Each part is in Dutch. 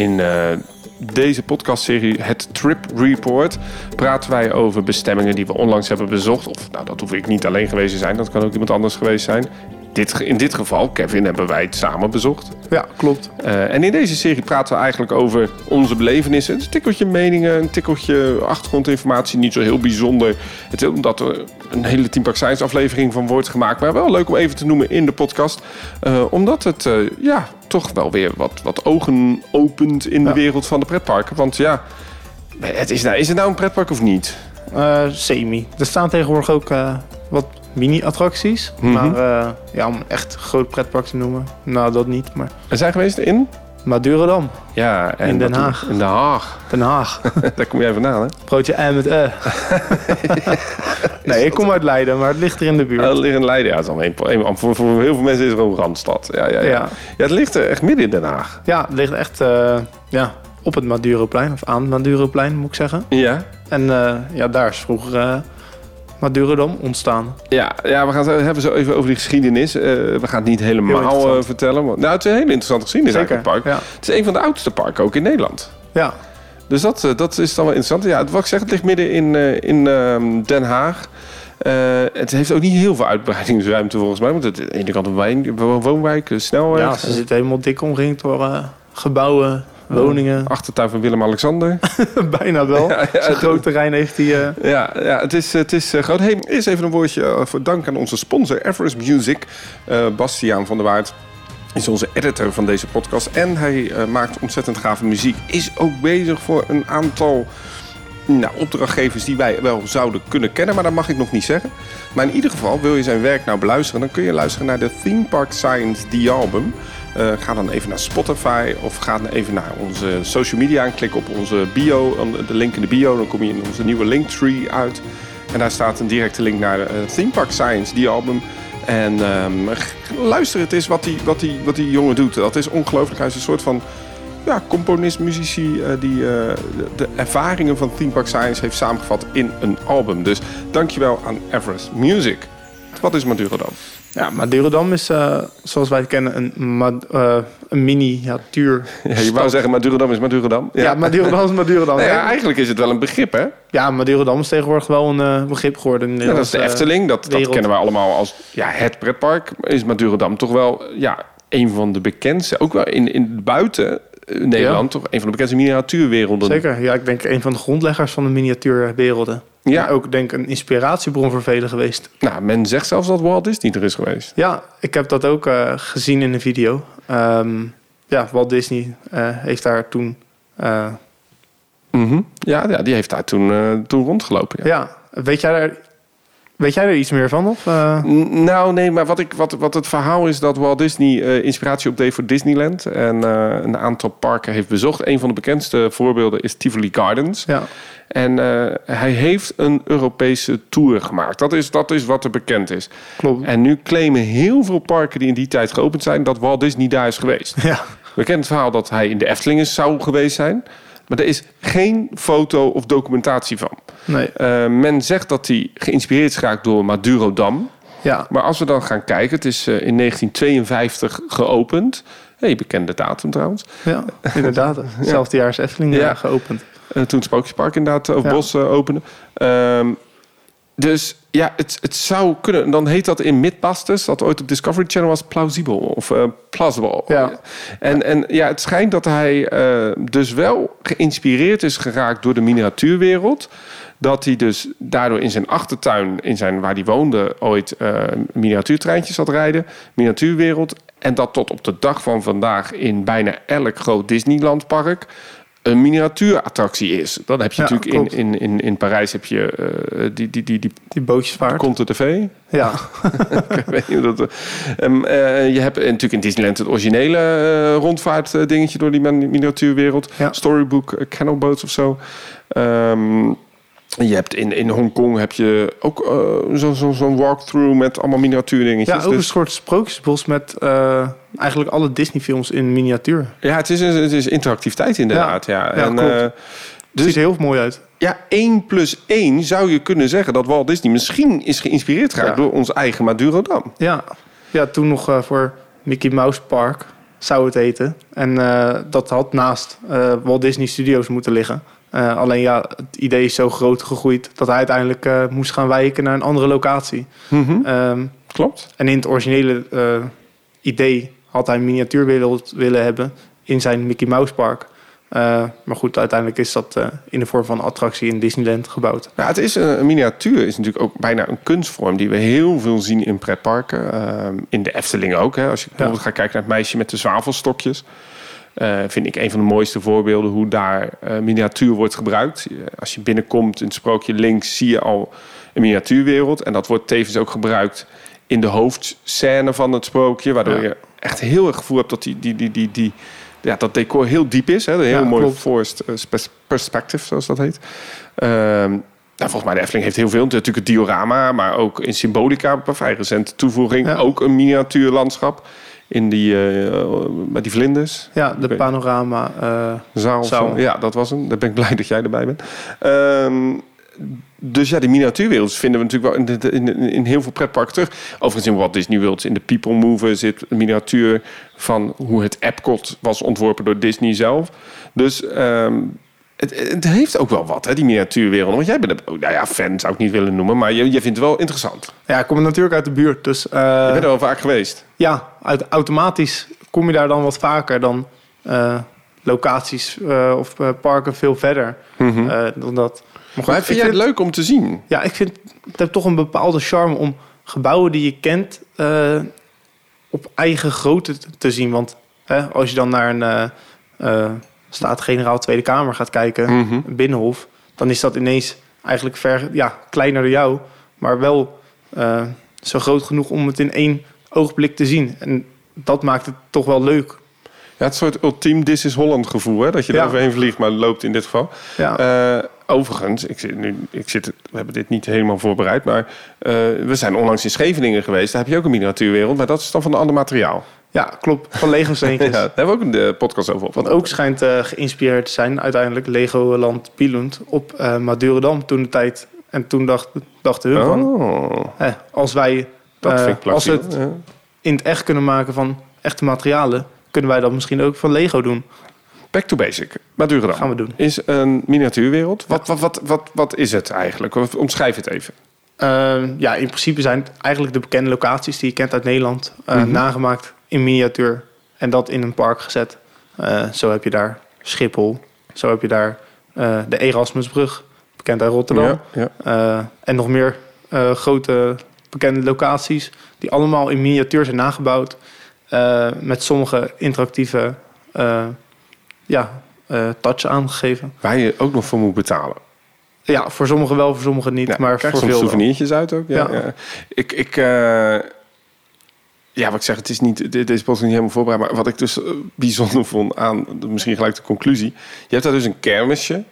In eh, deze podcastserie, het Trip Report, praten wij over bestemmingen die we onlangs hebben bezocht. Of nou, dat hoef ik niet alleen geweest te zijn, dat kan ook iemand anders geweest zijn. Dit, in dit geval, Kevin, hebben wij het samen bezocht. Ja, klopt. Eh, en in deze serie praten we eigenlijk over onze belevenissen. Een tikkeltje meningen, een tikkeltje achtergrondinformatie. Niet zo heel bijzonder. Het is omdat er een hele Team Park Science aflevering van wordt gemaakt. Maar wel leuk om even te noemen in de podcast. Eh, omdat het eh, ja, toch wel weer wat, wat ogen opent in de wereld van de pretparken. Want ja, het is, nou, is het nou een pretpark of niet? Eh, semi. Er staan tegenwoordig ook eh, wat mini-attracties. Mhm. Maar eh, ja, om echt groot pretpark te noemen, nou dat niet. Maar We zijn geweest in? Madurodam, Ja, en In Den Haag. In Den Haag. Den Haag. Daar kom jij vandaan, hè? Broodje en met eh. nee, ik kom uit Leiden, maar het ligt er in de buurt. Uh, ligt in Leiden. Ja, het is al een, voor, voor heel veel mensen is het ook een randstad. Ja, ja, ja. ja. Het ligt echt midden in Den Haag. Ja, het ligt echt eh, ja, op het Maduroplein, of aan het Maduroplein moet ik zeggen. Ja. En ja, daar is vroeger Madurodam ontstaan. Ja, ja, we gaan het hebben zo even over die geschiedenis. Eh, we gaan het niet helemaal eh, vertellen. Maar, nou, het is een hele interessante geschiedenis eigenlijk, het park. Ja. Het is een van de oudste parken ook in Nederland. ja, Dus dat, eh, dat is dan wel interessant. Ja, wat ik zeg, het ligt midden in, in ehm, Den Haag. Het heeft ook niet heel veel uitbreidingsruimte volgens mij. Want het aan de ene kant een wijn- woonwijk, een snelweg. ja, ze zitten helemaal dik omringd door gebouwen, woningen. Achtertuin van Willem-Alexander. Bijna wel. Ja, ja, Zo'n groot terrein heeft hij. eh, Ja, ja het is, het is eh, groot. Hey, eerst even een woordje eh, voor dank aan onze sponsor Everest Music. Eh, Bastiaan van der Waard is onze editor van deze podcast. En hij eh, maakt ontzettend gave muziek. Is ook bezig voor een aantal nou, opdrachtgevers die wij wel zouden kunnen kennen. Maar dat mag ik nog niet zeggen. Maar in ieder geval, wil je zijn werk nou beluisteren... dan kun je luisteren naar de Theme Park Science The Album. Eh, ga dan even naar Spotify of ga dan even naar onze social media... en klik op onze bio, de link in de bio. Dan kom je in onze nieuwe Linktree uit. En daar staat een directe link naar eh, Theme Park Science, die album. En ehm, luister het eens wat die, wat, die, wat die jongen doet. Dat is ongelooflijk. Hij is een soort van ja, componist, muzici... eh, die eh, de, de ervaringen van Theme Park Science heeft samengevat in een album. Dus dankjewel aan Everest Music. Wat is Maduro dan? ja, Madurodam is, eh, zoals wij het kennen, een, eh, een miniatuur. Ja, je wou zeggen Madurodam is Madurodam. Ja, Madurodam is Madurodam. Nou ja, ja, eigenlijk is het wel een begrip, hè? ja, Madurodam is tegenwoordig wel een eh, begrip geworden. Ja, dat is de Efteling. Dat, dat kennen wij allemaal als ja, het pretpark. Is Madurodam toch wel ja, een van de bekendste. Ook wel in, in buiten Nederland. Toch een van de bekendste miniatuurwerelden. Zeker, ja, ik denk een van de grondleggers van de miniatuurwerelden. Ja. En ook denk ik een inspiratiebron voor velen geweest. Nou, men zegt zelfs dat Walt Disney er is geweest. Ja, ik heb dat ook eh, gezien in een video. Ehm, ja, Walt Disney eh, heeft daar toen... Mhm. ja, ja, die heeft daar toen, toen rondgelopen. Ja. ja, weet jij daar... Weet jij er iets meer van? Of, Nou, nee, maar wat, ik, wat, wat het verhaal is dat Walt Disney eh, inspiratie opdeed voor Disneyland. En een aantal parken heeft bezocht. Een van de bekendste voorbeelden is Tivoli Gardens. Ja, En eh, hij heeft een Europese tour gemaakt. Dat is, dat is wat er bekend is. klopt. En nu claimen heel veel parken die in die tijd geopend zijn... dat Walt Disney daar is geweest. Ja, We kennen het verhaal dat hij in de Efteling is, zou geweest zijn. Maar er is geen foto of documentatie van. nee, Eh, men zegt dat hij geïnspireerd is geraakt door Madurodam. ja. Maar als we dan gaan kijken, het is eh, in 1952 geopend. Hey, bekende datum trouwens. Ja, inderdaad. Hetzelfde jaar is Efteling ja. geopend. Eh, toen het Sprookjespark inderdaad, of Ja. Bos eh, opende. Ehm, dus ja, het, het zou kunnen. Dan heet dat in Mythbusters, dat ooit op Discovery Channel was, plausibel of eh, plausible. Ja. En, en ja, het schijnt dat hij eh, dus wel geïnspireerd is geraakt door de miniatuurwereld. Dat hij dus daardoor in zijn achtertuin, in zijn, waar hij woonde, ooit eh miniatuurtreintjes had rijden. Miniatuurwereld. En dat tot op de dag van vandaag in bijna elk groot Disneylandpark een miniatuurattractie is. Dan heb je Ja, natuurlijk in, klopt. in, in, in Parijs heb je eh, die, die, die, die Die bootjesvaart. Conte TV. Ja, Ik weet niet hoe dat... Ehm, eh, je hebt natuurlijk in Disneyland het originele eh, rondvaart eh, dingetje door die min- miniatuurwereld. Ja. Storybook, uh, Canal Boats of zo. Ehm, je hebt in, in Hongkong heb je ook eh, zo'n zo, zo'n walkthrough met allemaal miniatuurdingetjes. ja ook een dus, soort sprookjesbos met eh, eigenlijk alle Disney-films in miniatuur. ja, het is, een- het is interactiviteit inderdaad. Ja. Ja, En, klopt. eh, Het dus ziet er heel mooi uit. ja, 1 plus 1 zou je kunnen zeggen dat Walt Disney misschien is geïnspireerd geraakt Ja. door ons eigen Madurodam. Ja, ja toen nog voor Mickey Mouse Park. zou het heten. En dat had naast Walt Disney Studios moeten liggen. Eh, alleen ja, het idee is zo groot gegroeid dat hij uiteindelijk eh, moest gaan wijken naar een andere locatie. Mhm. Ehm, Klopt. en in het originele eh, idee had hij een miniatuurwereld willen hebben in zijn Mickey Mouse Park. Maar goed, uiteindelijk is dat in de vorm van een attractie in Disneyland gebouwd. Ja, het is een, een miniatuur is natuurlijk ook bijna een kunstvorm die we heel veel zien in pretparken. Ehm, in de Efteling ook. Hè. Als je bijvoorbeeld gaat kijken naar het meisje met de zwavelstokjes. Eh, vind ik een van de mooiste voorbeelden hoe daar eh, miniatuur wordt gebruikt. Je- Als je binnenkomt in het sprookje links zie je al een miniatuurwereld. En dat wordt tevens ook gebruikt in de hoofdscène van het sprookje. Waardoor Ja. je echt heel erg gevoel hebt dat die, die, die, die, die, ja, dat decor heel diep is. Hè? Een heel Ja, mooi forced eh, spe- perspective, zoals dat heet. Nou, volgens mij de Efteling heeft heel veel. Natuurlijk het diorama, maar ook in Symbolica, een vrij recente toevoeging. Ja. Ook een miniatuurlandschap in die, eh, met die vlinders. Ja, de panorama. eh, Zaal. Zaal. Ja, dat was hem. Daar ben ik blij dat jij erbij bent. Ehm, dus ja, die miniatuurwereld vinden we natuurlijk wel in, de- in, in, heel veel pretparken terug. Overigens in Walt Disney World, in de People Mover zit een miniatuur van hoe het Epcot was ontworpen door Disney zelf. Dus ehm, het, het heeft ook wel wat, hè, die miniatuurwereld. Want jij bent, een- nou ja, fan zou ik niet willen noemen, maar je, je vindt het wel interessant. ja, ik kom natuurlijk uit de buurt. Dus eh, je bent er wel vaak geweest. ja, uit, automatisch kom je daar dan wat vaker dan eh, locaties eh, of parken veel verder eh, dan dat. Maar, goed, Maar vind jij het vind- leuk om te zien? Ja, ik vind het heeft toch een bepaalde charme om gebouwen die je kent op eigen grootte te- zien. Want hè, als je dan naar een Staat-Generaal Tweede Kamer gaat kijken, een binnenhof, dan is dat ineens eigenlijk ver, ja, kleiner dan jou, maar wel eh, zo groot genoeg om het in één oogblik te zien. En dat maakt het toch wel leuk. Ja, het soort ultiem This is Holland gevoel, hè? Dat je Ja. er overheen vliegt, maar loopt in dit geval. Ja. Eh, overigens, ik zit nu, ik zit, we hebben dit niet helemaal voorbereid, maar eh, we zijn onlangs in Scheveningen geweest. Daar heb je ook een miniatuurwereld, maar dat is dan van een ander materiaal. ja, klopt. Van Lego Ja, steentjes. daar hebben we ook een eh, podcast over Wat opgenomen. ook schijnt eh, geïnspireerd te zijn, uiteindelijk Legoland Billund op eh Madurodam toen de tijd. En toen dacht, dachten hun van, Oh, als wij dat vind ik als we het Ja. in het echt kunnen maken van echte materialen, kunnen wij dat misschien ook van Lego doen. Back to basic. Madurodam Gaan we doen. is een miniatuurwereld. Wat, wat, wat, wat, wat is het eigenlijk? Omschrijf het even. Ehm, ja, in principe zijn het eigenlijk de bekende locaties die je kent uit Nederland, Mhm. nagemaakt in miniatuur en dat in een park gezet. Eh, zo heb je daar Schiphol, zo heb je daar eh, de Erasmusbrug, bekend uit Rotterdam. Ja, ja. En nog meer grote bekende locaties die allemaal in miniatuur zijn nagebouwd. met sommige interactieve ja, eh, touch aangegeven. Waar je ook nog voor moet betalen. Ja, voor sommigen wel, voor sommigen niet. Ja, maar krijg voor soms veel wel. souvenirtjes uit ook. Ja, Ja. ja. Ik, ik, eh, ja, wat ik zeg, het is niet, de- deze is niet helemaal voorbereid. Maar wat ik dus eh, bijzonder vond aan, misschien gelijk de conclusie. Je hebt daar dus een kermisje.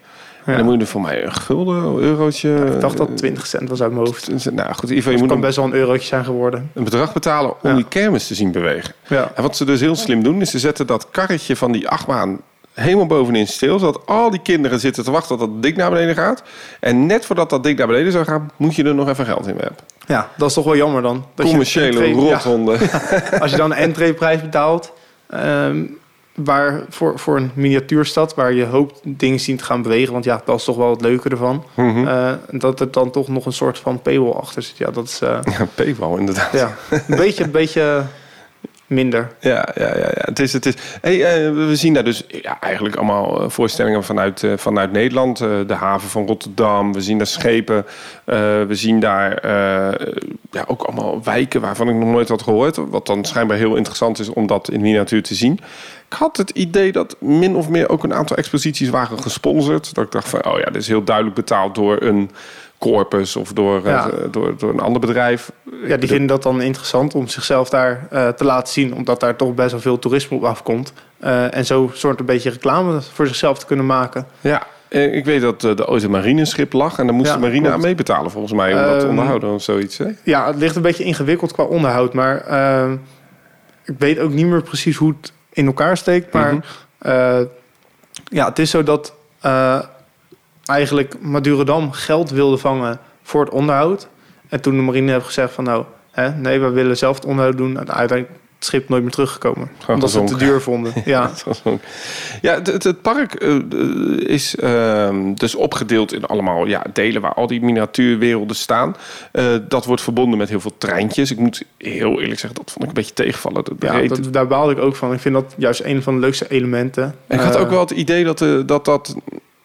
En dan moet je er voor mij een gulden, een eurotje. Ik dacht dat het 20 cent was uit mijn hoofd. Nou goed, in ieder geval, je Het moet kan best wel een eurotje zijn geworden. een bedrag betalen om Ja. die kermis te zien bewegen. Ja. En wat ze dus heel slim doen, is ze zetten dat karretje van die achtbaan helemaal bovenin stil. Zodat al die kinderen zitten te wachten tot dat dik naar beneden gaat. En net voordat dat dik naar beneden zou gaan, moet je er nog even geld in werpen. ja, dat is toch wel jammer dan. Dat Commerciële ja, rothonden. als je dan een entreeprijs betaalt... ehm, waar voor, voor een miniatuurstad waar je hoopt dingen zien te gaan bewegen. Want ja, dat is toch wel het leuke ervan. Mhm. Eh, dat er dan toch nog een soort van paywall achter zit. Ja, dat is eh, Ja, paywall inderdaad. ja, een beetje, een beetje minder. Ja, ja, ja, ja. Het is, het is. Hey, eh, we zien daar dus ja, eigenlijk allemaal eh, voorstellingen vanuit, eh, vanuit Nederland. De haven van Rotterdam. We zien daar schepen. We zien daar ja, ook allemaal wijken waarvan ik nog nooit had gehoord. Wat dan schijnbaar heel interessant is om dat in miniatuur te zien. Ik had het idee dat min of meer ook een aantal exposities waren gesponsord. Dat ik dacht van, oh ja, dit is heel duidelijk betaald door een corpus of door, eh, door, door een ander bedrijf. Ja, die vinden dat dan interessant om zichzelf daar eh, te laten zien. Omdat daar toch best wel veel toerisme op afkomt. Eh, en zo soort een beetje reclame voor zichzelf te kunnen maken. Ja, ik weet dat de ooit een marineschip lag en daar moest Ja, de marine klopt. aan meebetalen volgens mij om dat te Ehm, onderhouden of zoiets. Hè? Ja, het ligt een beetje ingewikkeld qua onderhoud. Maar eh, ik weet ook niet meer precies hoe het in elkaar steekt. Maar Mhm. ja, het is zo dat eigenlijk Madurodam geld wilde vangen voor het onderhoud. En toen de marine heeft gezegd van nou, hè, nee, we willen zelf het onderhoud doen. En uiteindelijk het schip nooit meer teruggekomen. Gewoon omdat ze het te duur vonden. Ja, Dat Ja, het, het, park eh, eh, is ehm, dus opgedeeld in allemaal ja, delen waar al die miniatuurwerelden staan. Eh, dat wordt verbonden met heel veel treintjes. Ik moet heel eerlijk zeggen, dat vond ik een beetje tegenvallen. De ja dat, daar baalde ik ook van. Ik vind dat juist een van de leukste elementen. ik had ook wel het idee dat dat, dat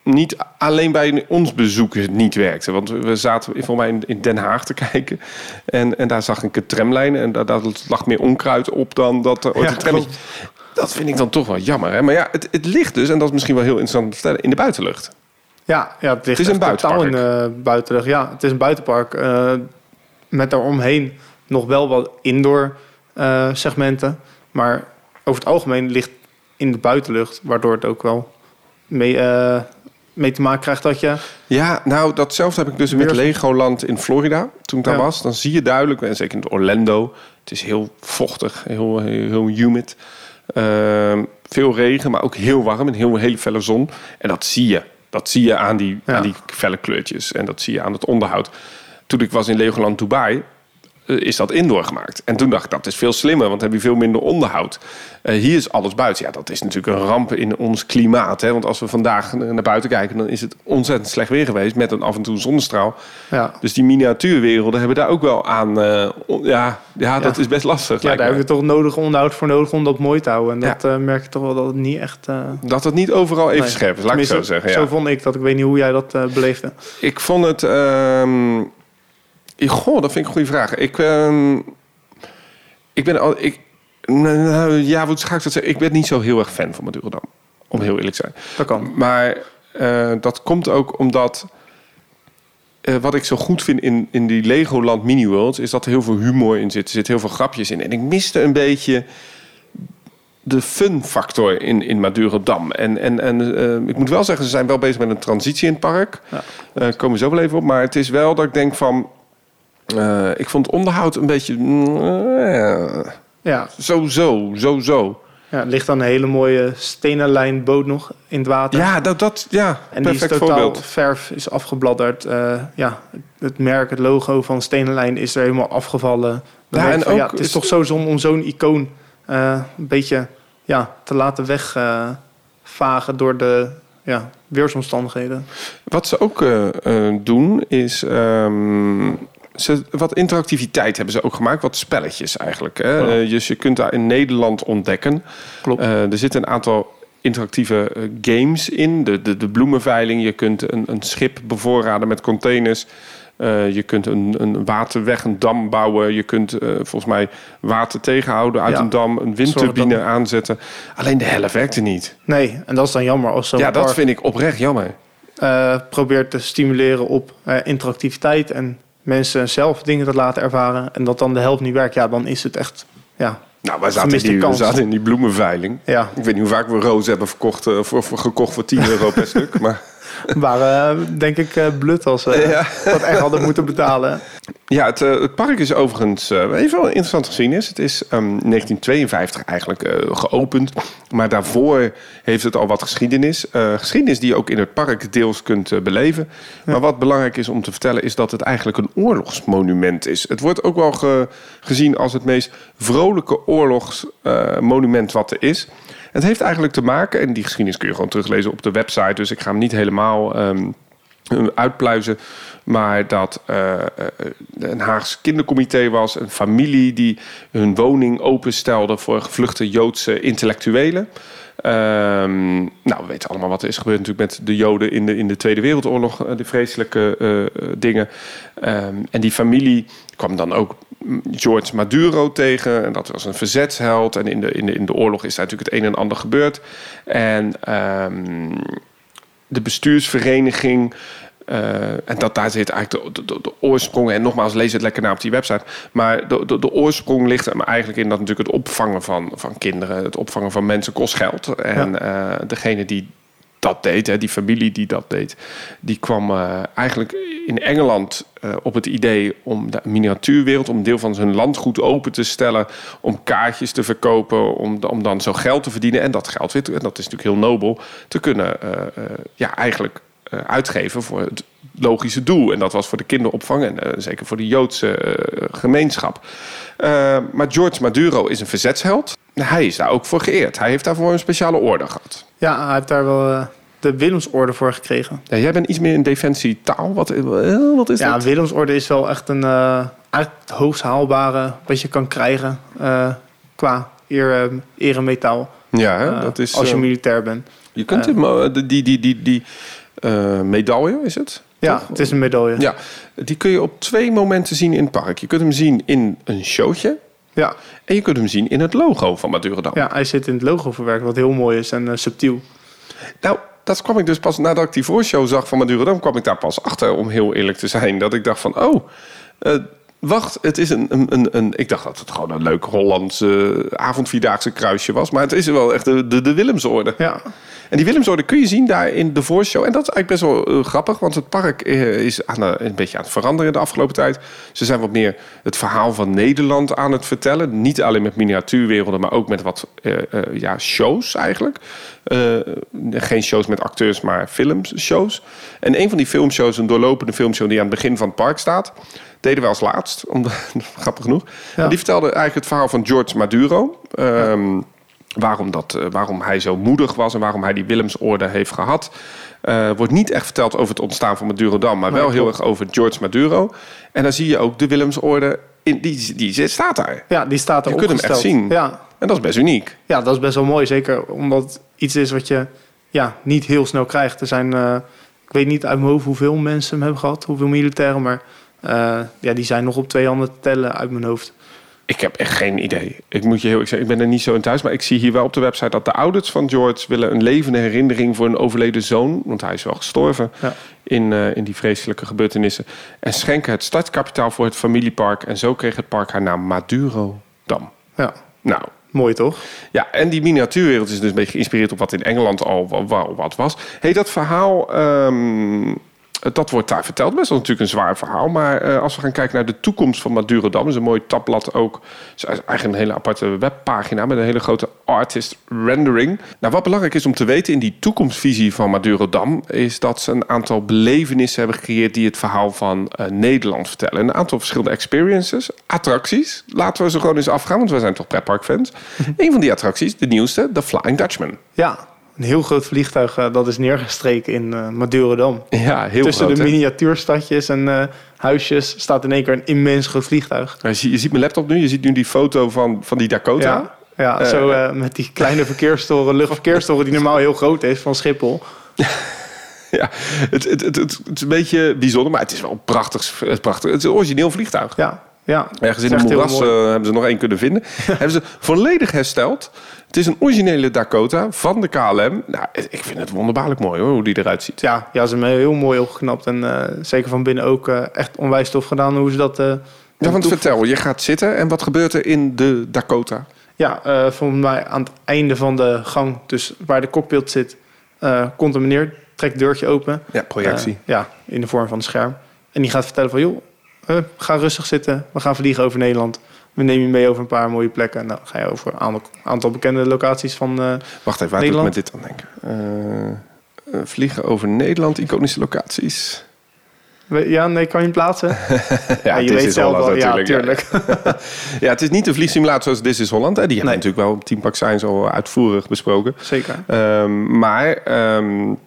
niet alleen bij ons bezoeken niet werkte. Want we zaten volgens mij in, Den Haag te kijken. En, en daar zag ik een tramlijn. En daar, daar lag meer onkruid op dan dat er ooit een tram. Dat vind ik dan toch wel jammer. Hè? Maar ja, het, het ligt dus, en dat is misschien wel heel interessant om te vertellen, in de buitenlucht. Ja, ja het, ligt Het is een totaal in buitenpark. de buitenlucht. Ja, het is een buitenpark. eh, met daaromheen nog wel wat indoor eh, segmenten. Maar over het algemeen ligt in de buitenlucht. Waardoor het ook wel mee, mee te maken krijgt dat je... Ja, nou, datzelfde heb ik dus met Legoland in Florida. Toen ik daar Ja. was, dan zie je duidelijk, en zeker in Orlando, het is heel vochtig, heel, heel, heel humid. Ehm, veel regen, maar ook heel warm en heel hele felle zon. En dat zie je. Dat zie je aan die, Ja. aan die felle kleurtjes. En dat zie je aan het onderhoud. Toen ik was in Legoland Dubai, is dat indoor gemaakt. En toen dacht ik, dat is veel slimmer, want dan heb je veel minder onderhoud. Eh, hier is alles buiten. Ja, dat is natuurlijk een ramp in ons klimaat. Hè? Want als we vandaag naar buiten kijken, dan is het ontzettend slecht weer geweest. Met een af en toe zonnestraal. Ja, Dus die miniatuurwerelden hebben daar ook wel aan. eh, ja, ja, dat is best lastig. ja daar me. heb je toch nodig onderhoud voor nodig om dat mooi te houden. En dat eh, merk je toch wel dat het niet echt... eh, Dat het niet overal even nee. scherp is, laat ik zo zeggen. Ja. Zo vond ik dat. Ik weet niet hoe jij dat eh, beleefde. Ik vond het. ehm, ik- goh, dat vind ik een goede vraag. Ik, ehm, ik ben al. Ik, nou, ja, hoe ga ik dat zeggen? Ik ben niet zo heel erg fan van Madurodam. Om heel eerlijk te zijn. Dat kan. Maar eh, dat komt ook omdat. eh, wat ik zo goed vind in, in die Legoland Mini Worlds is dat er heel veel humor in zit. Er zit heel veel grapjes in. En ik miste een beetje de fun factor in, in Madurodam. En, en, en eh, ik moet wel zeggen, ze zijn wel bezig met een transitie in het park. Ja. Eh, komen we zo wel even op. Maar het is wel dat ik denk van. Eh, ik vond het onderhoud een beetje. eh, Ja, zo, zo, zo, zo. ja, er ligt dan een hele mooie stenen lijn boot nog in het water. Ja, dat, dat ja, En die is perfect totaal, voorbeeld. verf is afgebladderd. Eh, ja, het merk, het logo van Stenenlijn is er helemaal afgevallen. Dan Ja, en ja, ook het is is- toch zo zon om zo'n icoon een beetje ja, te laten wegvagen door de ja, weersomstandigheden. Wat ze ook doen is. ehm, ze, wat interactiviteit hebben ze ook gemaakt, wat spelletjes eigenlijk. Hè? Eh, dus je kunt daar in Nederland ontdekken. Klopt. Eh, er zitten een aantal interactieve eh, games in. De, de, de bloemenveiling. Je kunt een, een schip bevoorraden met containers. Je kunt een, een waterweg, een dam bouwen. Je kunt volgens mij water tegenhouden uit Ja. een dam. Een windturbine aanzetten. Alleen de helft werkte niet. Nee, en dat is dan jammer als ja, dat vind ik oprecht jammer. eh, probeert te stimuleren op interactiviteit en mensen zelf dingen te laten ervaren en dat dan de helft niet werkt. Ja, dan is het echt, ja, Nou, wij zaten, in die, we zaten in die bloemenveiling. ja Ik weet niet hoe vaak we rozen hebben verkocht, eh, voor, voor, gekocht voor 10 euro per stuk. Maar waren eh, denk ik eh, blut als we Ja. dat echt hadden moeten betalen. ja, het, eh, het park is overigens eh, even wel interessant geschiedenis. Het is ehm, 1952 eigenlijk eh, geopend. Maar daarvoor heeft het al wat geschiedenis. Eh, geschiedenis die je ook in het park deels kunt eh, beleven. Maar wat belangrijk is om te vertellen is dat het eigenlijk een oorlogsmonument is. Het wordt ook wel ge- gezien als het meest vrolijke oorlogsmonument wat er is. Het heeft eigenlijk te maken, en die geschiedenis kun je gewoon teruglezen op de website. Dus ik ga hem niet helemaal ehm, uitpluizen. Maar dat eh, een Haags kindercomité was, een familie die hun woning openstelde voor gevluchte Joodse intellectuelen. Ehm, nou, we weten allemaal wat er is gebeurd natuurlijk met de Joden in de, in de Tweede Wereldoorlog, eh, de vreselijke dingen. Ehm, en die familie kwam dan ook George Maduro tegen. En dat was een verzetsheld. En in de, in de, in de oorlog is daar natuurlijk het een en ander gebeurd. En ehm, de bestuursvereniging. Eh, en dat daar zit eigenlijk de, de, de oorsprong. En nogmaals, lees het lekker na op die website. Maar de, de, de oorsprong ligt er eigenlijk in dat natuurlijk het opvangen van, van kinderen, het opvangen van mensen kost geld. En eh, degene die dat deed, hè, die familie die dat deed, die kwam eh, eigenlijk in Engeland op het idee om de miniatuurwereld, om een deel van zijn landgoed open te stellen, om kaartjes te verkopen, om, om dan zo geld te verdienen en dat geld weer, en dat is natuurlijk heel nobel, te kunnen, ja, eigenlijk uitgeven voor het logische doel. En dat was voor de kinderopvang en eh, zeker voor de Joodse eh, gemeenschap. Eh, maar George Maduro is een verzetsheld. Hij is daar ook voor geëerd. Hij heeft daarvoor een speciale orde gehad. Ja, hij heeft daar wel eh, de Willemsorde voor gekregen. Ja, jij bent iets meer in defensietaal. Wat, eh, wat is Ja, dat? Willemsorde is wel echt een het hoogst haalbare wat je kan krijgen qua eer, eremetaal. Ja, hè? Dat is, als je militair bent. Je kunt die, die, die, die uh, medaille, is het? Ja, Toch? het is een medaille. Ja, die kun je op twee momenten zien in het park. Je kunt hem zien in een showtje. Ja. En je kunt hem zien in het logo van Madurodam. Ja, hij zit in het logo verwerkt, wat heel mooi is en uh, subtiel. Nou, dat kwam ik dus pas nadat ik die voorshow zag van Madurodam... kwam ik daar pas achter, om heel eerlijk te zijn. Dat ik dacht van, oh, uh, wacht, het is een, een, een, een, Ik dacht dat het gewoon een leuk Hollandse avondvierdaagse kruisje was. Maar het is wel echt de, de, de Willemsorde. Ja. En die Willemsorde kun je zien daar in de voorshow. En dat is eigenlijk best wel uh, grappig, want het park uh, is aan een beetje aan het veranderen de afgelopen tijd. Ze zijn wat meer het verhaal van Nederland aan het vertellen. Niet alleen met miniatuurwerelden, maar ook met wat uh, ja, shows eigenlijk. geen shows met acteurs, maar filmshows. En een van die filmshows, een doorlopende filmshow die aan het begin van het park staat, deden we als laatst, om, grappig genoeg. Ja. Die vertelde eigenlijk het verhaal van George Maduro. Um, ja. Waarom, dat, uh, waarom hij zo moedig was en waarom hij die Willemsorde heeft gehad. Uh, wordt niet echt verteld over het ontstaan van Madurodam, maar wel heel erg over George Maduro. En dan zie je ook de Willemsorde, in, die, die staat daar. Ja, die staat er Je kunt hem echt zien. Ja. En dat is best uniek. Ja, dat is best wel mooi. Zeker omdat het iets is wat je ja, niet heel snel krijgt. Er zijn, uh, ik weet niet uit mijn hoofd hoeveel mensen hem hebben gehad, hoeveel militairen, maar ja, die zijn nog op twee handen te tellen uit mijn hoofd. Ik heb echt geen idee. Ik moet je heel ik zeggen, ik ben er niet zo in thuis. Maar ik zie hier wel op de website dat de ouders van George willen een levende herinnering voor een overleden zoon. Want hij is wel gestorven ja. in, uh, in die vreselijke gebeurtenissen. En schenken het stadskapitaal voor het familiepark. En zo kreeg het park haar naam Maduro Dam. Ja. Nou. Mooi toch? Ja, en die miniatuurwereld is dus een beetje geïnspireerd op wat in Engeland al wat was. Hey, dat verhaal. Um, dat wordt daar verteld. Best wel natuurlijk een zwaar verhaal. Maar uh, als we gaan kijken naar de toekomst van Madurodam... is een mooi tabblad ook. Is eigenlijk een hele aparte webpagina... met een hele grote artist rendering. Nou, wat belangrijk is om te weten in die toekomstvisie van Madurodam... is dat ze een aantal belevenissen hebben gecreëerd... die het verhaal van uh, Nederland vertellen. Een aantal verschillende experiences, attracties. Laten we ze gewoon eens afgaan, want we zijn toch pretparkfans. een van die attracties, de nieuwste, de Flying Dutchman. Ja, een heel groot vliegtuig uh, dat is neergestreken in uh, Madurodam. Ja, heel Tussen groot, de hè? miniatuurstadjes en uh, huisjes staat in één keer een immens groot vliegtuig. Ja, je, ziet, je, ziet mijn laptop nu, je ziet nu die foto van, van die Dakota. Ja, ja zo met die kleine verkeerstoren, luchtverkeerstoren die normaal heel groot is van Schiphol. Ja, het, het, het, het, is een beetje bijzonder, maar het is wel prachtig. Het, prachtig. het is een origineel vliegtuig. Ja, ja. Ergens in een moeras uh, hebben ze nog één kunnen vinden. hebben ze volledig hersteld. Het is een originele Dakota van de KLM. Nou, ik vind het wonderbaarlijk mooi hoor, hoe die eruit ziet. Ja, ja ze hebben heel mooi opgeknapt. En uh, zeker van binnen ook uh, echt onwijs tof gedaan hoe ze dat... Uh, ja, want vertel, je gaat zitten en wat gebeurt er in de Dakota? Ja, volgens mij aan het einde van de gang, dus waar de cockpit zit... komt een meneer, trekt deurtje open. Ja, projectie. ja, in de vorm van een scherm. En die gaat vertellen van, joh, ga rustig zitten. We gaan vliegen over Nederland. We nemen je mee over een paar mooie plekken. En dan ga je over een aantal bekende locaties van uh, Wacht even, waar Nederland. ik met dit aan denken? Uh, uh, vliegen over Nederland, iconische locaties. Ja, nee, kan je hem plaatsen? ja, je weet zelf wel. Ja, natuurlijk. Ja, ja, het is niet een vliegsimulator zoals This is Holland. Hè. Die hebben natuurlijk wel op Team Science al uitvoerig besproken. Zeker. Um, maar... Um,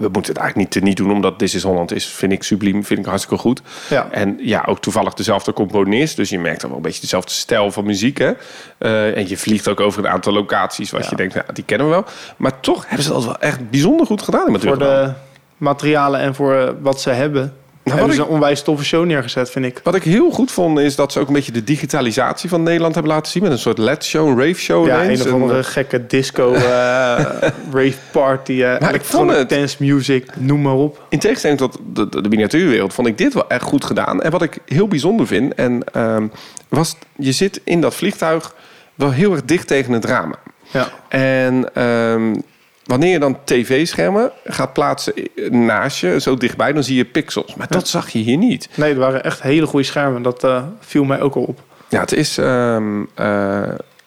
we moeten het eigenlijk niet, niet doen omdat This is Holland is, vind ik subliem, vind ik hartstikke goed. Ja. En ja, ook toevallig dezelfde componist, dus je merkt dan wel een beetje dezelfde stijl van muziek. Hè? Uh, en je vliegt ook over een aantal locaties ja. je denkt, nou, die kennen we wel. Maar toch hebben ze dat wel echt bijzonder goed gedaan. Voor de materialen en voor wat ze hebben. Nou, hebben ze ik, een onwijs toffe show neergezet, vind ik. Wat ik heel goed vond, is dat ze ook een beetje de digitalisatie van Nederland hebben laten zien. Met een soort LED-show, een rave-show. Ja, ineens. een of andere gekke disco, uh, rave party, uh, electronic het, dance music, noem maar op. In tegenstelling tot de, de, de, miniatuurwereld vond ik dit wel echt goed gedaan. En wat ik heel bijzonder vind, en, um, was, je zit in dat vliegtuig wel heel erg dicht tegen het raam. Ja. En um, wanneer je dan tv-schermen gaat plaatsen naast je, zo dichtbij, dan zie je pixels. Maar dat zag je hier niet. Nee, het waren echt hele goede schermen. Dat uh, viel mij ook al op. Ja, het is. Um, uh,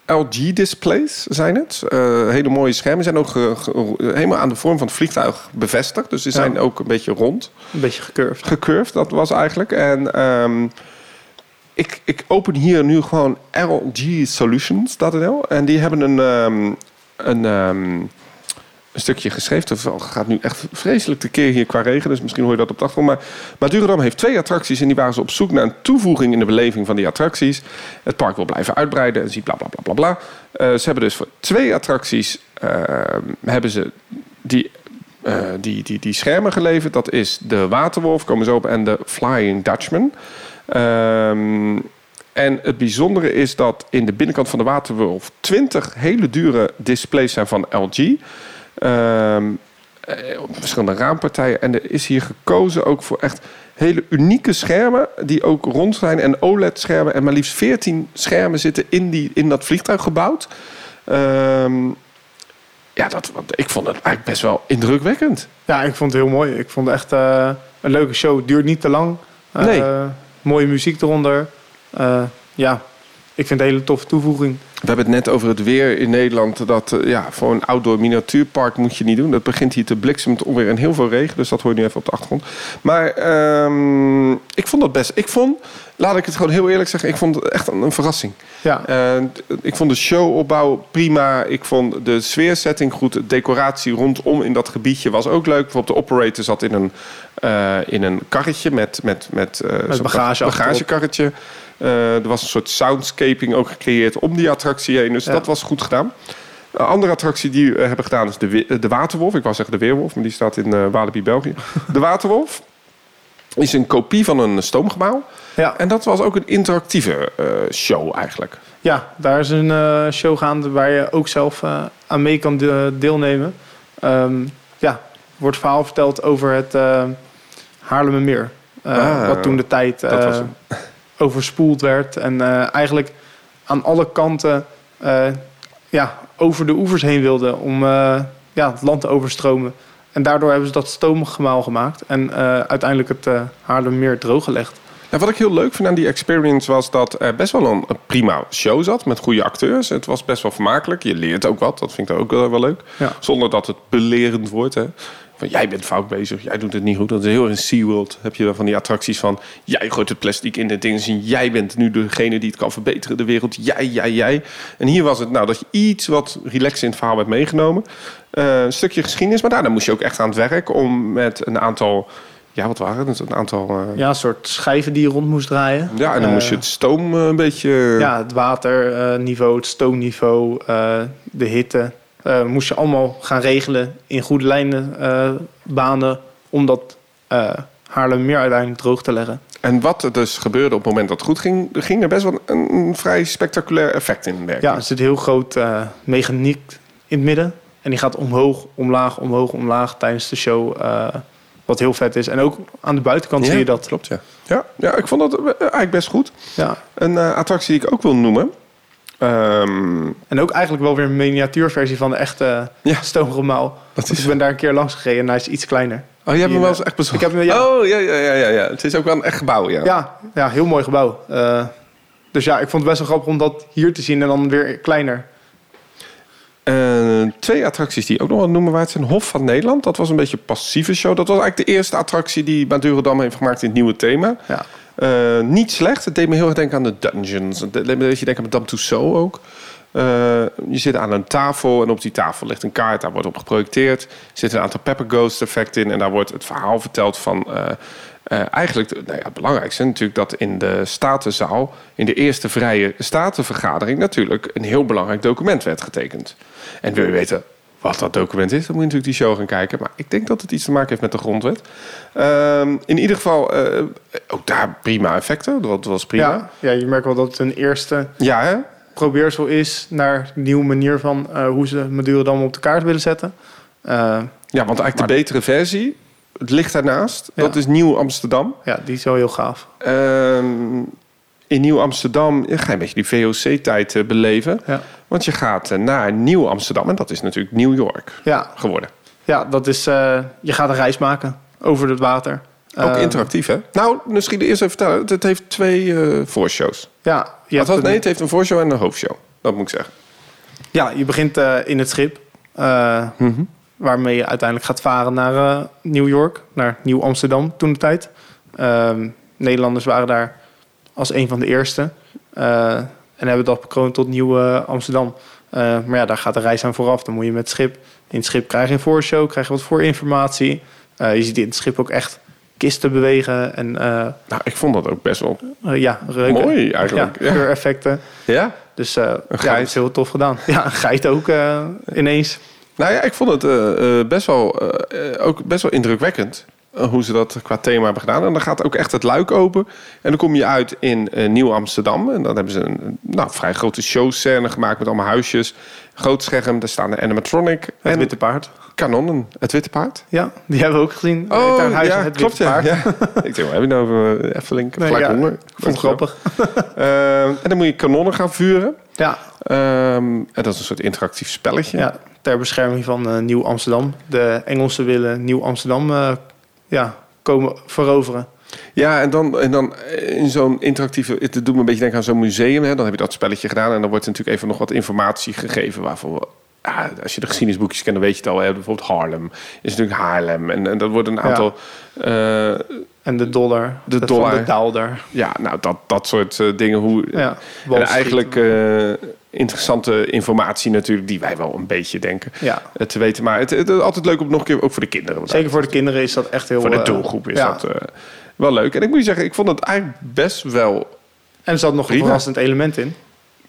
LG-displays zijn het. Eh, hele mooie schermen. zijn ook ge- ge- helemaal aan de vorm van het vliegtuig bevestigd. Dus ze Ja. zijn ook een beetje rond. Een beetje gecurved. Gecurved, dat was eigenlijk. En ehm, ik, ik open hier nu gewoon lgsolutions.nl. En die hebben een, ehm, een, ehm, een stukje geschreven. Het gaat nu echt vreselijk tekeer hier qua regen. Dus misschien hoor je dat op de achtergrond. Maar Madurodam heeft twee attracties. En die waren ze op zoek naar een toevoeging in de beleving van die attracties. Het park wil blijven uitbreiden. En ziet bla bla bla bla bla. Eh, ze hebben dus voor twee attracties... ehm, hebben ze die eh, die, die, die schermen geleverd. Dat is de Waterwolf, komen zo op, en de Flying Dutchman. Ehm, en het bijzondere is dat in de binnenkant van de Waterwolf 20 hele dure displays zijn van LG. Ehm, eh, op verschillende raampartijen. En er is hier gekozen ook voor echt hele unieke schermen die ook rond zijn. En OLED-schermen. En maar liefst 14 schermen zitten in, die, in dat vliegtuig gebouwd. Ehm, ja, dat, want ik vond het eigenlijk best wel indrukwekkend. Ja, ik vond het heel mooi. Ik vond het echt eh, een leuke show. Het duurt niet te lang. Eh, Nee. mooie muziek eronder. Eh, ja, ik vind het een hele toffe toevoeging. We hebben het net over het weer in Nederland. Dat eh, ja, voor een outdoor miniatuurpark moet je niet doen. Dat begint hier te bliksemen onweer en heel veel regen. Dus dat hoor je nu even op de achtergrond. Maar ehm, ik vond dat best. Ik vond, laat ik het gewoon heel eerlijk zeggen, ik vond het echt een, een verrassing. Ja, Eh, ik vond de showopbouw prima. Ik vond de sfeersetting goed. De decoratie rondom in dat gebiedje was ook leuk. Bijvoorbeeld de operator zat in een, eh, in een karretje met, met, met, achterop. bagagekarretje. Eh, er was een soort soundscaping ook gecreëerd om die attractie heen. Dus Ja. dat was goed gedaan. Een andere attractie die we hebben gedaan is de, we- de Waterwolf. Ik wou zeggen de Weerwolf, maar die staat in eh Walibi, België. De Waterwolf is een kopie van een stoomgebouw. ja. En dat was ook een interactieve eh, show eigenlijk. ja daar is een eh, show gaande waar je ook zelf eh, aan mee kan de- deelnemen. Ehm, ja, er wordt verhaal verteld over het eh Haarlemmermeer. Eh, Ah, wat toen de tijd dat eh, was. Overspoeld werd. En eh, eigenlijk aan alle kanten eh, ja, over de oevers heen wilde om eh, ja, het land te overstromen. En daardoor hebben ze dat stoomgemaal gemaakt. En uiteindelijk het Haarlemmermeer drooggelegd. Nou, wat ik heel leuk vind aan die experience was dat er best wel een, een prima show zat met goede acteurs. Het was best wel vermakelijk. Je leert ook wat. Dat vind ik ook wel, wel leuk. Ja. Zonder dat het belerend wordt. Hè. Van jij bent fout bezig, jij doet het niet goed. Dat is heel erg in SeaWorld. Heb je dan van die attracties van jij gooit het plastic in het ding. En jij bent nu degene die het kan verbeteren, de wereld. Jij, jij, jij. En hier was het nou dat je iets wat relaxed in het verhaal werd meegenomen. Eh, een stukje geschiedenis. Maar daarna moest je ook echt aan het werk om met een aantal. Ja, wat waren het? Een aantal. eh, Ja, een soort schijven die je rond moest draaien. ja, en dan Eh, moest je het stoom eh, een beetje... Ja, het waterniveau, het stoomniveau, eh, de hitte. Eh, moest je allemaal gaan regelen in goede lijnen, eh, banen. Om dat eh Haarlemmermeer uiteindelijk droog te leggen. En wat er dus gebeurde op het moment dat het goed ging... er ging er best wel een, een vrij spectaculair effect in werken. Ja, er zit een heel groot eh, mechaniek in het midden. En die gaat omhoog, omlaag, omhoog, omlaag tijdens de show. wat heel vet is. En ook aan de buitenkant Ja, zie je dat. Klopt, ja. Ja, ja ik vond dat eigenlijk best goed. Ja. Een eh, attractie die ik ook wil noemen... Ehm, En ook eigenlijk wel weer een miniatuurversie van de echte Ja. stoomgemaal. dat Dus ik ben daar een keer langs gereden en hij is iets kleiner. Oh, je hebt hem wel eh, eens echt bezocht? ik heb hem, ja. Oh, ja, ja, ja, ja, ja. Het is ook wel een echt gebouw, ja. Ja, ja, heel mooi gebouw. Eh, dus ja, ik vond het best wel grappig om dat hier te zien en dan weer kleiner. Eh, twee attracties die ook nog wel noemen waard zijn. Hof van Nederland, dat was een beetje een passieve show. Dat was eigenlijk de eerste attractie die Madurodam heeft gemaakt in het nieuwe thema. Ja. Eh, niet slecht. Het deed me heel erg denken aan de Dungeons. Het deed me beetje denken aan Madame Tussauds ook. Eh, je zit aan een tafel en op die tafel ligt een kaart. Daar wordt op geprojecteerd. Er zitten een aantal Pepper Ghost effecten in. En daar wordt het verhaal verteld van... eh, eigenlijk, nou ja, het belangrijkste natuurlijk dat in de Statenzaal... in de eerste vrije Statenvergadering natuurlijk... een heel belangrijk document werd getekend. En wil je weten wat dat document is... dan moet je natuurlijk die show gaan kijken. Maar ik denk dat het iets te maken heeft met de grondwet. Ehm, in ieder geval, eh, ook daar prima effecten. Dat was prima. Ja, ja, je merkt wel dat het een eerste Ja, hè? probeersel is naar een nieuwe manier van eh, hoe ze Madurodam op de kaart willen zetten. Eh, Ja, want eigenlijk de betere versie, het ligt daarnaast. Ja. Dat is Nieuw Amsterdam. ja, die is wel heel gaaf. Ehm, in Nieuw Amsterdam ga je een beetje die VOC-tijd beleven. Ja, Want je gaat eh, naar Nieuw Amsterdam en dat is natuurlijk New York ja, geworden. ja dat is, eh, je gaat een reis maken over het water. Ook Eh, interactief, hè? Nou, misschien eerst even vertellen. Het heeft twee voorshows. Ja, je nee, het heeft een voorshow en een hoofdshow. Dat moet ik zeggen. Ja, je begint in het schip. Mhm. waarmee je uiteindelijk gaat varen naar eh, New York, naar Nieuw-Amsterdam toen de tijd. Ehm, Nederlanders waren daar als een van de eerste. En hebben dat bekroond tot Nieuw-Amsterdam. Eh, maar ja, daar gaat de reis aan vooraf. Dan moet je met schip. In het schip krijg je een voorshow, krijg je wat voorinformatie. Eh, je ziet in het schip ook echt kisten bewegen en eh, Nou, ik vond dat ook best wel ja, reuken. mooi eigenlijk. Ja, Ja. geureffecten. ja? Dus eh ja, geit. dat is heel tof gedaan. Ja, een geit ook ineens. Nou ja, ik vond het best, wel, ook best wel indrukwekkend hoe ze dat qua thema hebben gedaan. En dan gaat ook echt het luik open. En dan kom je uit in eh, Nieuw-Amsterdam. En dan hebben ze een nou, vrij grote showscène gemaakt met allemaal huisjes. Groot scherm, daar staan de animatronic Het en witte paard. kanonnen. Het Witte Paard? Ja, die hebben we ook gezien. Oh, Huizen, ja, het klopt Witte ja. Paard. ja. ik denk, heb je nou over uh, Efteling? Nee, ja, honger. Vond grappig. Eh, en dan moet je kanonnen gaan vuren. Ja, Ehm, en dat is een soort interactief spelletje. ja, ter bescherming van eh, Nieuw-Amsterdam. De Engelsen willen Nieuw-Amsterdam eh, ja, komen veroveren. Ja, en dan, en dan in zo'n interactieve... Het doet me een beetje denken aan zo'n museum. Hè? Dan heb je dat spelletje gedaan. En dan wordt natuurlijk even nog wat informatie gegeven... waarvoor we- ja, als je de geschiedenisboekjes kent, dan weet je het al. Hè? Bijvoorbeeld Harlem is natuurlijk Haarlem. En, en dat wordt een aantal... eh, En de dollar. De van dollar. de daalder. ja, nou, dat, dat soort eh, dingen. Hoe, Ja, en eigenlijk eh, interessante informatie natuurlijk... die wij wel een beetje denken Ja, te weten. Maar het, het is altijd leuk om nog een keer... ook voor de kinderen... zeker voor de kinderen is dat echt heel... voor de doelgroep is ja. dat wel leuk. En ik moet je zeggen, ik vond het eigenlijk best wel... En er zat nog een verrassend element in.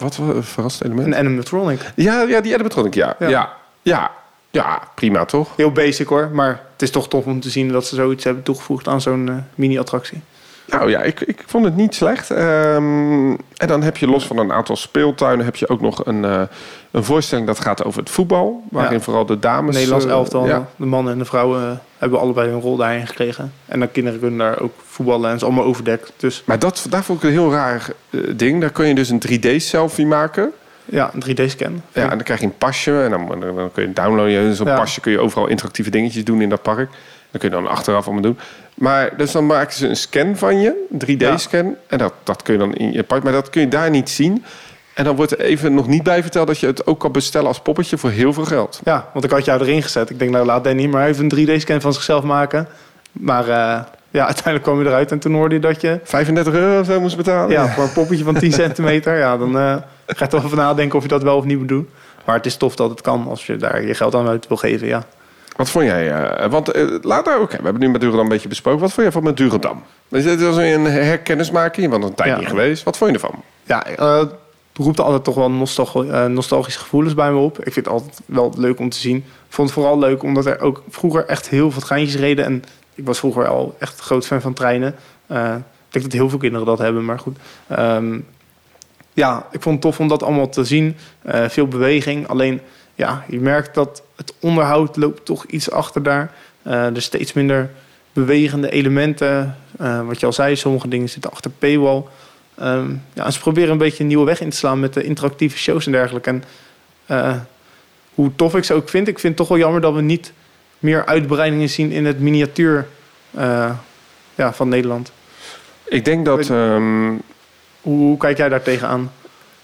Wat een verrassend element. Een animatronic. Ja, ja die animatronic, ja. Ja. Ja. ja. ja. prima toch? Heel basic hoor, maar het is toch tof om te zien dat ze zoiets hebben toegevoegd aan zo'n eh, mini-attractie. Nou ja, ik, ik vond het niet slecht. Ehm, en dan heb je los van een aantal speeltuinen... heb je ook nog een, eh, een voorstelling dat gaat over het voetbal. Waarin Ja. vooral de dames... Nederlands eh, elftal, ja. de mannen en de vrouwen eh, hebben allebei een rol daarin gekregen. En de kinderen kunnen daar ook voetballen en is allemaal overdekt. Dus Maar dat, daar vond ik een heel raar ding. Daar kun je dus een 3D-selfie maken. ja, een 3D-scan. Ja, en dan krijg je een pasje en dan, dan, dan kun je downloaden. Zo'n Ja. pasje kun je overal interactieve dingetjes doen in dat park. Dat kun je dan achteraf allemaal doen. Maar dus dan maken ze een scan van je, een 3D-scan. En dat, dat kun je dan in je park, maar dat kun je daar niet zien. En dan wordt er even nog niet bij verteld dat je het ook kan bestellen als poppetje voor heel veel geld. Ja, want ik had jou erin gezet. Ik denk, nou laat Danny maar even een 3D-scan van zichzelf maken. Maar eh, ja, uiteindelijk kwam je eruit en toen hoorde je dat je 35 euro of zo moest betalen. ja, voor een poppetje van 10 centimeter, ja, dan eh, ga je toch even nadenken of je dat wel of niet moet doen. Maar het is tof dat het kan als je daar je geld aan uit wil geven, ja. Wat vond jij? eh, want laat daar ook. we hebben nu met Durodam een beetje besproken. Wat vond jij van met? Dus dit was een herkennismaking, want een tijd Ja. niet geweest. Wat vond je ervan? Ja, het roept altijd toch wel nostalg- eh, nostalgische gevoelens bij me op. Ik vind het altijd wel leuk om te zien. Ik vond het vooral leuk omdat er ook vroeger echt heel veel treintjes reden. En ik was vroeger al echt groot fan van treinen. Ik denk dat heel veel kinderen dat hebben, maar goed. Ehm, ja, ik vond het tof om dat allemaal te zien. Veel beweging. Alleen, ja, je merkt dat het onderhoud loopt toch iets achter daar. Eh, er steeds minder bewegende elementen. Eh, wat je al zei, sommige dingen zitten achter paywall. Ehm, ja, ze proberen een beetje een nieuwe weg in te slaan met de interactieve shows en dergelijke. En eh, hoe tof ik ze ook vind, ik vind het toch wel jammer dat we niet meer uitbreidingen zien in het miniatuur ja, van Nederland. Ik denk dat. Ehm, Hoe, hoe kijk jij daar tegenaan?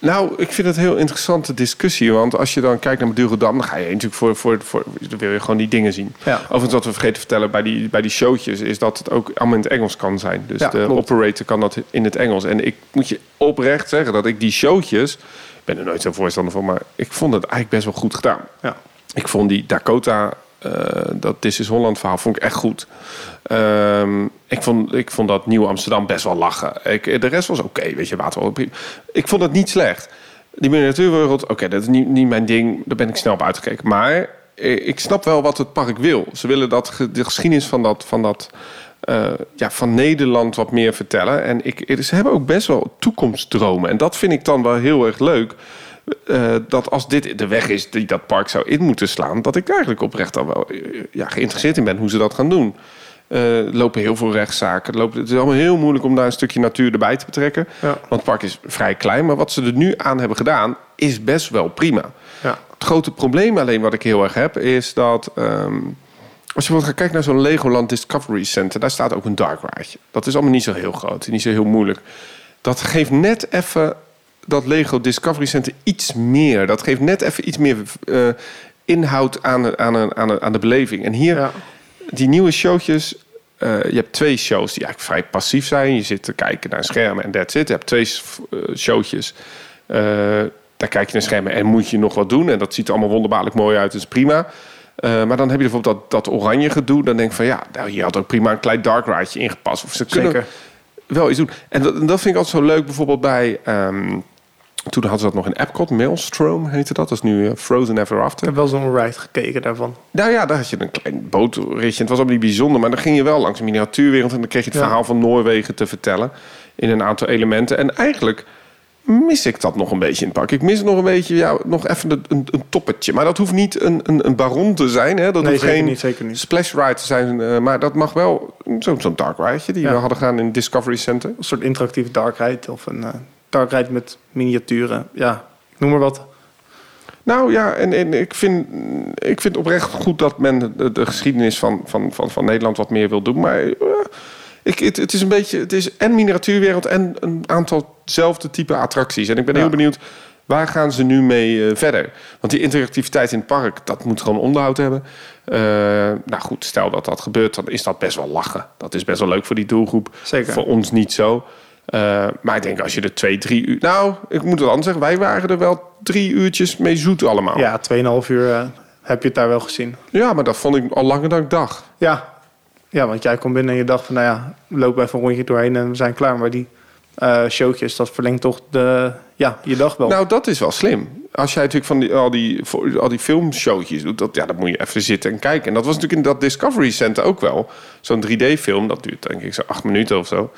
Nou, ik vind het een heel interessante discussie. Want als je dan kijkt naar Madurodam, dan ga je natuurlijk voor, voor, voor. Dan wil je gewoon die dingen zien. Ja, Overigens, wat we vergeten te vertellen bij die, bij die showtjes, is dat het ook allemaal in het Engels kan zijn. Dus Ja, de klopt. operator kan dat in het Engels. En ik moet je oprecht zeggen dat ik die showtjes. Ik ben er nooit zo'n voorstander van, maar ik vond het eigenlijk best wel goed gedaan. ja. Ik vond die Dakota, dat This is Holland verhaal, vond ik echt goed. Ehm, ik, vond, ik vond dat Nieuw Amsterdam best wel lachen. Ik, de rest was oké, weet je, water. prima. Ik vond het niet slecht. Die miniatuurwereld, oké, dat is niet, niet mijn ding. Daar ben ik snel op uitgekeken. Maar eh, ik snap wel wat het park wil. Ze willen dat, de geschiedenis van dat... Van dat eh, ja, van Nederland wat meer vertellen. En ik, ze hebben ook best wel toekomstdromen. En dat vind ik dan wel heel erg leuk. Eh, dat als dit de weg is die dat park zou in moeten slaan, dat ik daar eigenlijk oprecht al wel eh, ja, geïnteresseerd in ben hoe ze dat gaan doen. Eh, lopen heel veel rechtszaken. Lopen, het is allemaal heel moeilijk om daar een stukje natuur erbij te betrekken. Ja. Want het park is vrij klein. Maar wat ze er nu aan hebben gedaan, is best wel prima. Ja. Het grote probleem alleen wat ik heel erg heb, is dat... ehm, als je bijvoorbeeld gaat kijken naar zo'n Legoland Discovery Center... daar staat ook een dark ride. Dat is allemaal niet zo heel groot. Niet zo heel moeilijk. Dat geeft net even dat Lego Discovery Center iets meer. Dat geeft net even iets meer eh, inhoud aan, aan, aan, aan de beleving. En hier, Ja. die nieuwe showtjes... eh, je hebt twee shows die eigenlijk vrij passief zijn. Je zit te kijken naar schermen en that's it. Je hebt twee eh, showtjes. eh, daar kijk je naar schermen en moet je nog wat doen. En dat ziet er allemaal wonderbaarlijk mooi uit. Dat is prima. Maar dan heb je bijvoorbeeld dat, dat oranje gedoe. Dan denk ik van ja, nou, je had ook prima een klein dark rideje ingepast. Of ze kunnen Zeker. wel iets doen. En dat, en dat vind ik altijd zo leuk. Bijvoorbeeld bij... ehm, toen hadden ze dat nog in Epcot. Maelstrom heette dat. Dat is nu eh, Frozen Ever Ik After. heb wel zo'n ride gekeken daarvan. Nou ja, daar had je een klein bootritje. Het was allemaal niet bijzonder. Maar dan ging je wel langs een miniatuurwereld. En dan kreeg je het Ja. verhaal van Noorwegen te vertellen. In een aantal elementen. En eigenlijk mis ik dat nog een beetje in het park. Ik mis nog een beetje, ja, nog even een, een, toppetje. Maar dat hoeft niet een, een, een baron te zijn. Hè? Dat nee, hoeft geen niet, zeker niet. splash ride te zijn. eh, maar dat mag wel zo'n dark rideje die Ja. we hadden gedaan in Discovery Center. Een soort interactieve dark ride of een eh ride met miniaturen. Ja, ik noem maar wat. Nou ja, en, en ik, vind, ik vind oprecht goed dat men de, de geschiedenis van, van, van, van Nederland wat meer wil doen. Maar eh, ik, het, het is een beetje, het is en miniatuurwereld en een aantal zelfde type attracties. En ik ben Ja. heel benieuwd, waar gaan ze nu mee eh, verder? Want die interactiviteit in het park, dat moet gewoon onderhoud hebben. Eh, nou goed, stel dat dat gebeurt, dan is dat best wel lachen. Dat is best wel leuk voor die doelgroep. Zeker. Voor ons niet zo. Eh, maar ik denk als je er twee, drie uur... Nou, ik moet het anders zeggen. Wij waren er wel drie uurtjes mee zoet allemaal. Ja, 2,5 uur eh, heb je het daar wel gezien. Ja, maar dat vond ik al langer dan ik dacht. Ja. ja, want jij komt binnen en je dacht van... nou ja, loop even een rondje doorheen en we zijn klaar. Maar die eh, showtjes, dat verlengt toch de, ja, je dag wel. Nou, dat is wel slim. Als jij natuurlijk van die, al, die, al die filmshowtjes doet, dat, ja, dan moet je even zitten en kijken. En dat was natuurlijk in dat Discovery Center ook wel. Zo'n 3D-film, dat duurt denk ik zo acht minuten of zo.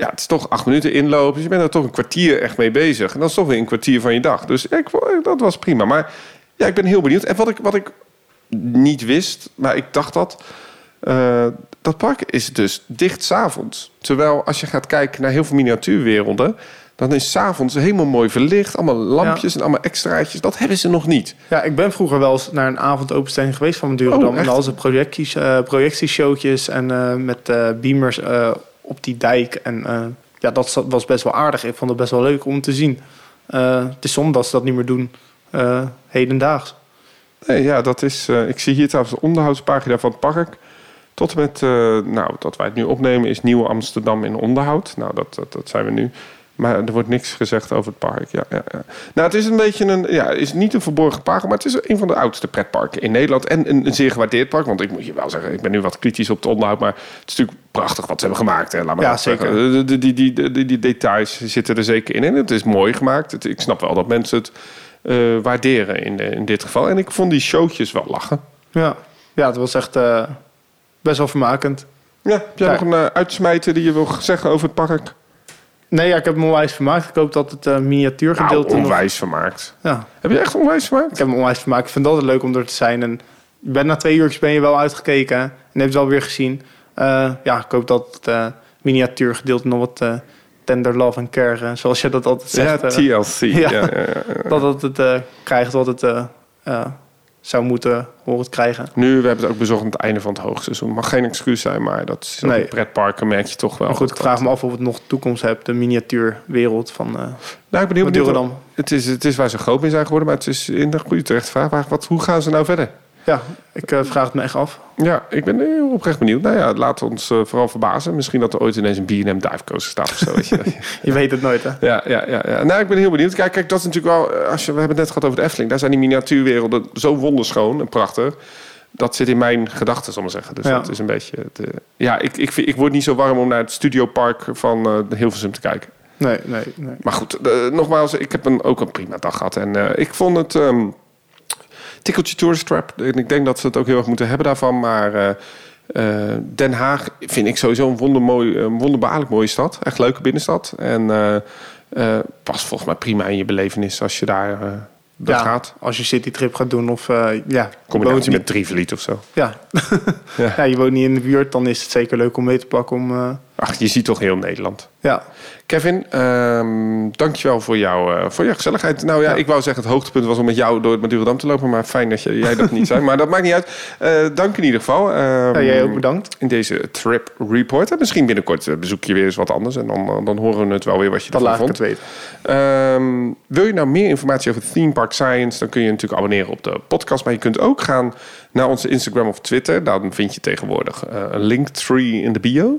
Ja, het is toch acht minuten inlopen. Dus je bent er toch een kwartier echt mee bezig. En dat is toch weer een kwartier van je dag. Dus ik, vond- dat was prima. Maar ja, ik ben heel benieuwd. En wat ik, wat ik niet wist, maar ik dacht dat... eh, dat park is dus dicht s'avonds. Terwijl als je gaat kijken naar heel veel miniatuurwerelden... dan is s'avonds helemaal mooi verlicht. Allemaal lampjes en allemaal extraatjes. Dat hebben ze nog niet. Ja, ik ben vroeger wel eens naar een avondopenstelling geweest van Madurodam. Oh, en ze projecties, eh, projectieshowtjes en eh, met eh, beamers eh, op die dijk. En eh, ja, dat was best wel aardig. Ik vond het best wel leuk om te zien. Eh, het is zonde dat ze dat niet meer doen eh, hedendaags. Nee, ja, dat is. ik zie hier trouwens de onderhoudspagina van het park. Tot met, nou, dat wij het nu opnemen, is Nieuw Amsterdam in onderhoud. Nou, dat, dat zijn we nu. Maar er wordt niks gezegd over het park. Ja, ja, ja. Nou, het is een beetje een. Ja, is niet een verborgen park, maar het is een van de oudste pretparken in Nederland. En een, een zeer gewaardeerd park. Want ik moet je wel zeggen, ik ben nu wat kritisch op het onderhoud. Maar het is natuurlijk prachtig wat ze hebben gemaakt. Hè. Laat maar Ja, zeker. De, die, die, die, die, details zitten er zeker in. En het is mooi gemaakt. Het, ik snap wel dat mensen het eh, waarderen in, in dit geval. En ik vond die showtjes wel lachen. Ja, ja het was echt eh, best wel vermakend. Ja, heb jij Ja. nog een eh, uitsmijter die je wil zeggen over het park? Nee, ja, ik heb hem onwijs vermaakt. Ik hoop dat het Nou, miniatuurgedeelte nog... onwijs vermaakt. Ja, Heb je echt onwijs vermaakt? ik heb hem onwijs vermaakt. Ik vind het altijd leuk om er te zijn. En je bent na twee uurtjes ben je wel uitgekeken en heb het wel weer gezien. Eh, ja, ik hoop dat het eh, miniatuurgedeelte nog wat tender love en care, zoals je dat altijd Ja, zegt, eh, TLC. Ja. Ja. Ja, ja, ja. dat het het krijgt wat het zou moeten horen krijgen. Nu, we hebben het ook bezocht aan het einde van het hoogseizoen. Mag geen excuus zijn, maar dat is Nee. pretparken merk je toch wel. Maar goed, ik vraag me af of het nog toekomst hebt, de miniatuurwereld van eh Nou, ik ben heel benieuwd. Madurodam. Het is, het is waar ze groot mee zijn geworden, maar het is in de goede terecht vraag. Maar Wat, hoe gaan ze nou verder? Ja, ik eh, vraag het me echt af. Ja, ik ben heel oprecht benieuwd. Nou ja, laat ons eh, vooral verbazen. Misschien dat er ooit ineens een B&M divecoaster staat of zo. Weet je. Je weet het nooit, hè? Ja, ja, ja, ja. Nou, ik ben heel benieuwd. Kijk, kijk, dat is natuurlijk wel. eh, Als je, we hebben het net gehad over de Efteling. Daar zijn die miniatuurwerelden zo wonderschoon en prachtig. Dat zit in mijn gedachten, zal ik maar zeggen. Dus Ja. dat is een beetje. Eh, ja, ik, ik, vind, ik word niet zo warm om naar het studiopark van eh Hilversum te kijken. Nee, nee, nee. Maar goed, eh, nogmaals, ik heb een, ook een prima dag gehad. En eh, ik vond het. ehm tikkeltje tourist trap. En ik denk dat ze het ook heel erg moeten hebben daarvan. Maar eh, eh, Den Haag vind ik sowieso een wondermooi, een wonderbaarlijk mooie stad. Echt leuke binnenstad. En eh, past volgens mij prima in je belevenis als je daar dat Ja, gaat. Als je citytrip gaat doen of eh ja, Combinatie met Drievliet of zo. Ja. Ja. ja. je woont niet in de buurt, dan is het zeker leuk om mee te pakken om, Ach, je ziet toch heel Nederland. Ja, Kevin, ehm dankjewel voor, jou, eh, voor jouw gezelligheid. Nou ja, Ja. ik wou zeggen het hoogtepunt was om met jou door het Madurodam te lopen. Maar fijn dat je, jij dat niet zei. Maar dat maakt niet uit. Eh, dank in ieder geval. Ja jij ook bedankt. In deze trip report. En misschien binnenkort eh, bezoek je weer eens wat anders. En dan, dan horen we het wel weer wat je ervan vond. het weten. Ehm, wil je nou meer informatie over Theme Park Science? Dan kun je natuurlijk abonneren op de podcast. Maar je kunt ook gaan naar onze Instagram of Twitter. Dan vind je tegenwoordig eh, een linktree in de bio.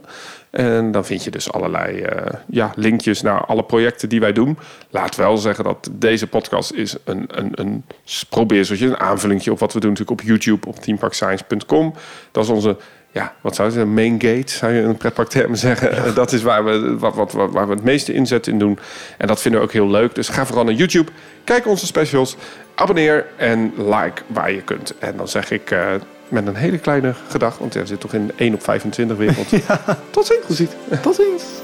En dan vind je dus allerlei eh, ja, linkjes naar alle projecten die wij doen. Laat wel zeggen dat deze podcast is een, een, een probeerseltje, een aanvullingje op wat we doen natuurlijk op YouTube, op themeparkscience.com. Dat is onze, ja, wat zou je zeggen, main gate, zou je in pretparktermen zeggen. Dat is waar we, wat, wat, wat- waar we het meeste inzet in doen. En dat vinden we ook heel leuk. Dus ga vooral naar YouTube, kijk onze specials, abonneer en like waar je kunt. En dan zeg ik eh, met een hele kleine gedag, want er zit toch in 1 op 25 wereld. Tot ziens! Tot ziens.